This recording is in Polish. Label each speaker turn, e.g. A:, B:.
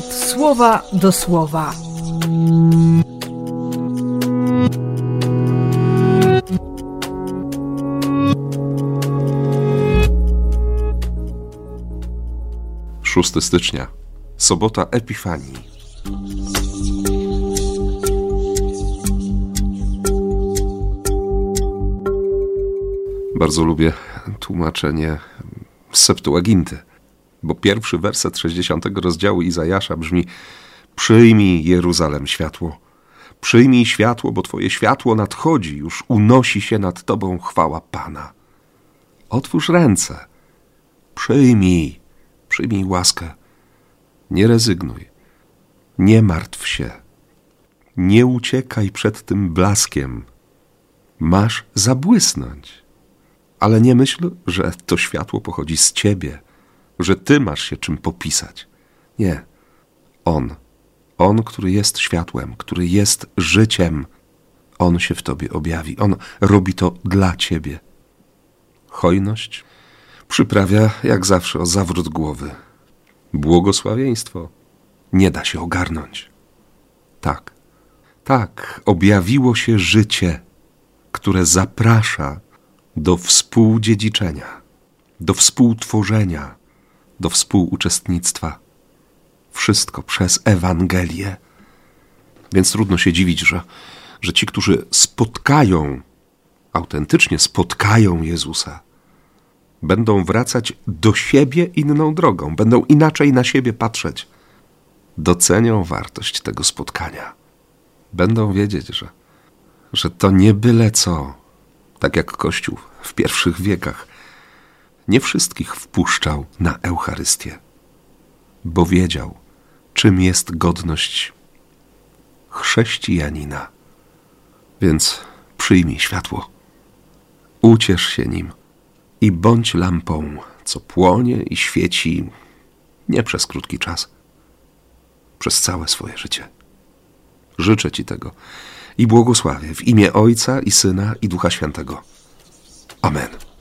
A: słowa do słowa.
B: Szósty stycznia, sobota Epifanii. Bardzo lubię tłumaczenie Septuaginty, bo pierwszy werset 60 rozdziału Izajasza brzmi Przyjmij Jeruzalem światło. Przyjmij światło, bo Twoje światło nadchodzi, już unosi się nad Tobą chwała Pana. Otwórz ręce. Przyjmij, przyjmij łaskę. Nie rezygnuj. Nie martw się. Nie uciekaj przed tym blaskiem. Masz zabłysnąć. Ale nie myśl, że to światło pochodzi z ciebie, że ty masz się czym popisać. Nie. On, on, który jest światłem, który jest życiem, on się w tobie objawi. On robi to dla ciebie. Hojność przyprawia, jak zawsze, o zawrót głowy. Błogosławieństwo nie da się ogarnąć. Tak, tak, objawiło się życie, które zaprasza do współdziedziczenia, do współtworzenia, do współuczestnictwa. Wszystko przez Ewangelię. Więc trudno się dziwić, że, że ci, którzy spotkają, autentycznie spotkają Jezusa, będą wracać do siebie inną drogą, będą inaczej na siebie patrzeć. Docenią wartość tego spotkania. Będą wiedzieć, że, że to nie byle co, tak jak Kościół w pierwszych wiekach, nie wszystkich wpuszczał na Eucharystię, bo wiedział, czym jest godność chrześcijanina. Więc przyjmij światło, uciesz się nim i bądź lampą, co płonie i świeci nie przez krótki czas, przez całe swoje życie. Życzę Ci tego i błogosławię w imię Ojca i Syna i Ducha Świętego. Amen.